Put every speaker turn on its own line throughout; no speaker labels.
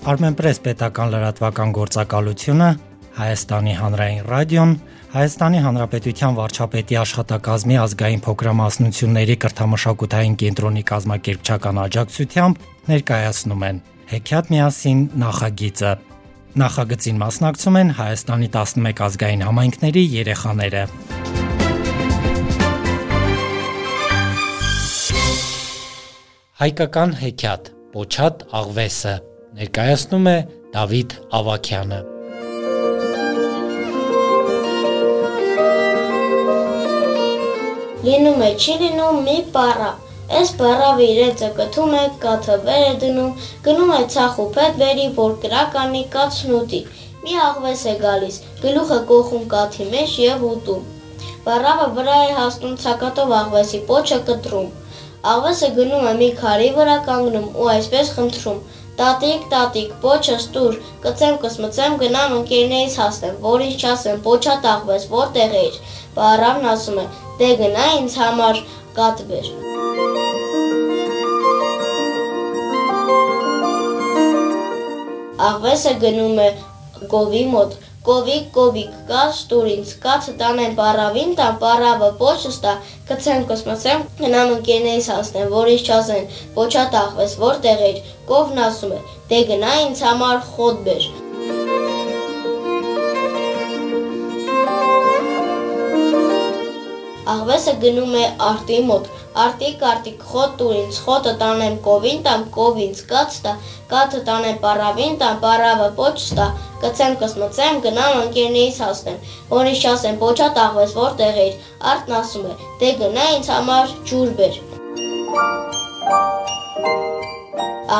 Armenpress պետական լրատվական գործակալությունը, Հայաստանի հանրային ռադիոն, Հայաստանի Հանրապետության վարչապետի աշխատակազմի ազգային փոքրամասնությունների կրթամշակութային կենտրոնի կազմակերպչական աջակցությամբ ներկայացնում են Հեքիաթ միասին նախագիծը։ Նախագծին մասնակցում են Հայաստանի 11 ազգային համայնքների երեխաները։ Հայկական հեքիաթ Պոչատ աղվեսը ներկայացնում է Դավիթ Ավակյանը։
Լինում է չի լինում մի պարա։ Այս պարավը իրեցը կթում է, կաթը վեր է դնում, գնում է ցախ ու փետ բերի, որ կրականի կացն ուտի։ Մի աղվես է գալիս, գլուխը կողում կաթի մեջ եւ ուտում։ Պարավը վրա է հասնում ցակատով աղվեսի պոչը կտրում։ Աղվեսը գնում է մի քարի վրա կանգնում ու այսպես խնդրում. Տատիկ, տատիկ, պոչս տուր, կծեմ կսմծեմ գնամ ընկերներից հասնեմ, որ ինչ չասեմ, պոչա տաղվես, որտեղ էիր։ Բարավն ասում է. դե գնա ինձ համար կատ բեր։ Աղվեսը գնում է գովի մոտ, Կովիկ, կովիկ, կաց տուր ինձ, կացը տանեմ պարավին, տան պարավը պոչս տա, կցեմ կսմսեմ, գնամ ընկերներից հասնեմ, որ ինչ չասեն, պոչա տախվես, որտեղ էր, կովն ասում է, դե գնա ինձ համար խոտ բեր։ Աղվեսը գնում է արտի մոտ, արտիկ արտիկ խոտ տուր ինձ, խոտը տանեմ կովին տամ, կով ինձ կաց տա, կաթը տանեմ պարավին տամ, պարավը պոչ տա, կցեմ կսմծեմ, գնամ ընկերներից հասնեմ, որ ինչ ասեմ, պոչա տաղվես, որտեղ էիր, արդն ասում է, դե գնա ինձ համար ջուր բեր։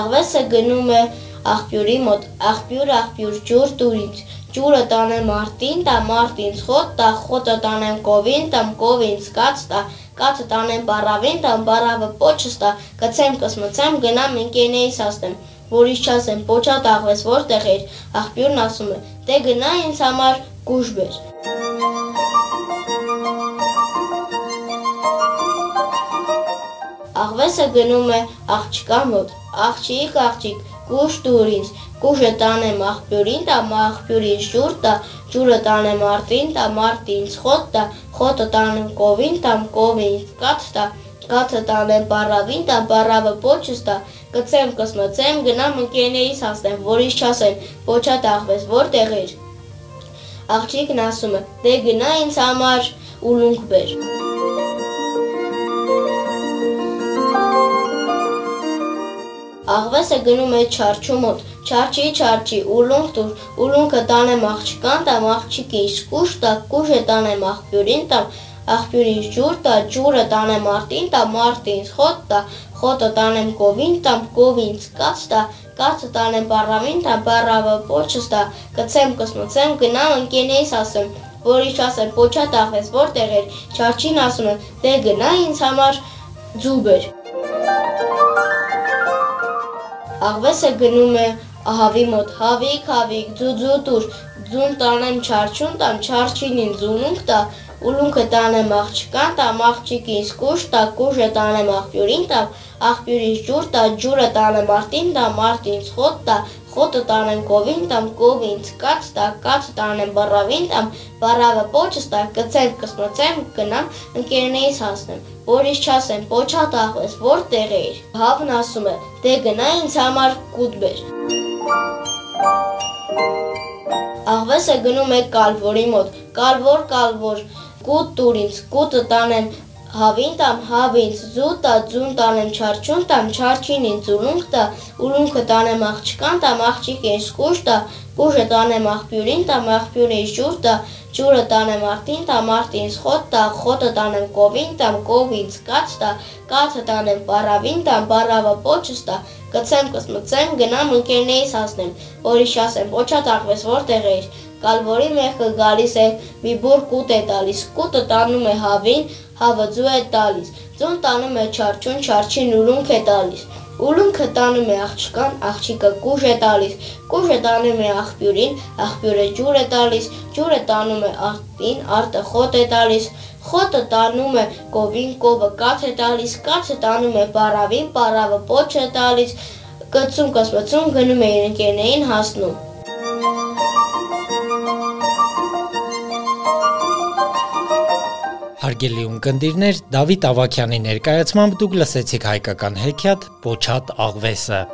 Աղվեսը գնում է աղբյուրի մոտ, աղբյուր, աղբյուր, ջուր տուր ինձ, ջուրը տանեմ արտին, տա մարդ ինձ խոտ, տա խոտը տանեմ կովին, տամ կով ինձ կաց, տա կացը տանեմ բարավին, տամ բարավը պոչս տա, կցեմ կսմծեմ, գնամ ընկերներից հասնեմ, որից չասեմ, պոչա տաղվես, որտեղ էր, աղբյուրն ասում է, դե գնա ինձ համար կուժ բեր։ Աղվեսը գնում է աղջկա մոտ, աղջիկ, աղջիկ, կուշ դուր ինձ, կուշը տանեմ աղբյուրին, տա աղբյուրին շուր տա, ջուրը տանեմ արտին, տա մարտին խոտ տա, խոտը տանեմ կովին, տամ կովին կաթ տա, կաթը տանեմ բարավին, տա բարավը պոչս տա, կծեմ, կսմծեմ, գնամ ընկերներից հասնեմ, որ ինչ չասեն, ոչա տաղվես, որտեղ էր։ Աղջիկն ասում է, դե գնա ինձ համար ուլունք բեր։ Աղվեսը գնում է չարչու մոտ, չարչի, չարչի, ուլունք տուր, ուլունքը տանեմ աղջկան, տամ աղջիկին սկուշ տա, կուշը տանեմ աղբյուրին, տամ աղբյուրին ջուր տա, ջուրը տանեմ արտին, տա մարտին խոտ տա, խոտը տանեմ կովին, տամ կովին կաց տա, կացը տանեմ բարավին, տա բարավը պոչս տա, կցեմ կսմոցեմ, գնամ ընկերներից ասեմ, որ ինչ ասեմ, պոչա տախվես, որտեղ էր, չարչին ասում եմ, դե գնա ինձ համար ձուբեր։ Աղվեսը գնում է ահավի մոտ, հավիկ, հավիկ, ձուձու տուր, ձուն տանեմ չարչուն, տամ չարչինին ձունունք տա, ուլունքը տանեմ աղջկան, տամ աղջիկին սկուշ, տա կուժը տանեմ աղբյուրին, տամ աղբյուրից ջուր տա, ջուրը տանեմ արտին, տամ արտին խոտ տա, խոտը տանեմ կովին, տամ կովին կաց տա, կացը տանեմ բարավին, տամ բարավը պոչս տա, կծեմ, կսնոցեմ, գնամ, ընկերներից հասնեմ, որ ինչ չասեմ, պոչա տաղվես, որ տեղ էիր, հավն ասում է, դե գնա ինձ համար կուտ բեր։ Աղվեսը գնում է կալվորի մոտ, կալվոր, կալվոր, կուտ տուր ինձ, կուտը տանեմ հավին տամ հավին զուտ տա ձուն տանեմ չարչուն տամ չարչին ինձ ուլունք տա ուլունքը տանեմ աղջկան տամ աղջիկին սկուշ տա կուժը տանեմ աղբյուրին տամ աղբյուրին ջուր տա ջուրը տանեմ արտին տամ արտին խոտ տա խոտը տանեմ կովին տամ կովից կաց տա կացը տանեմ բարավին տամ բարավը պոչս տա կցեմ կսմծեմ գնամ ընկերներից հասնեմ որի շասեմ ոչա տակվես որտեղ էիր Կալվորի մեղքը գալիս է մի բուր կուտ է տալիս, կուտը տանում է հավին, հավը ձու է տալիս, ձուն տանում է չարչուն, չարչին ուլունք է տալիս, ուլունքը տանում է աղջկան, աղջիկը կուժ է տալիս, կուժը տանում է աղբյուրին, աղբյուրը ջուր է տալիս, ջուրը տանում է արտին, արտը խոտ է տալիս, խոտը տանում է կովին, կովը կաց է տալիս, կացը տանում է պարավին, պարավը պոչ է տալիս, կծում կասպացում գնում էին ընկերներին հասնում։
Հարգելի ունկնդիրներ, Դավիթ Ավակյանի ներկայացմամբ դուք լսեցիք հայկական հեքիաթ Պոչատ աղվեսը։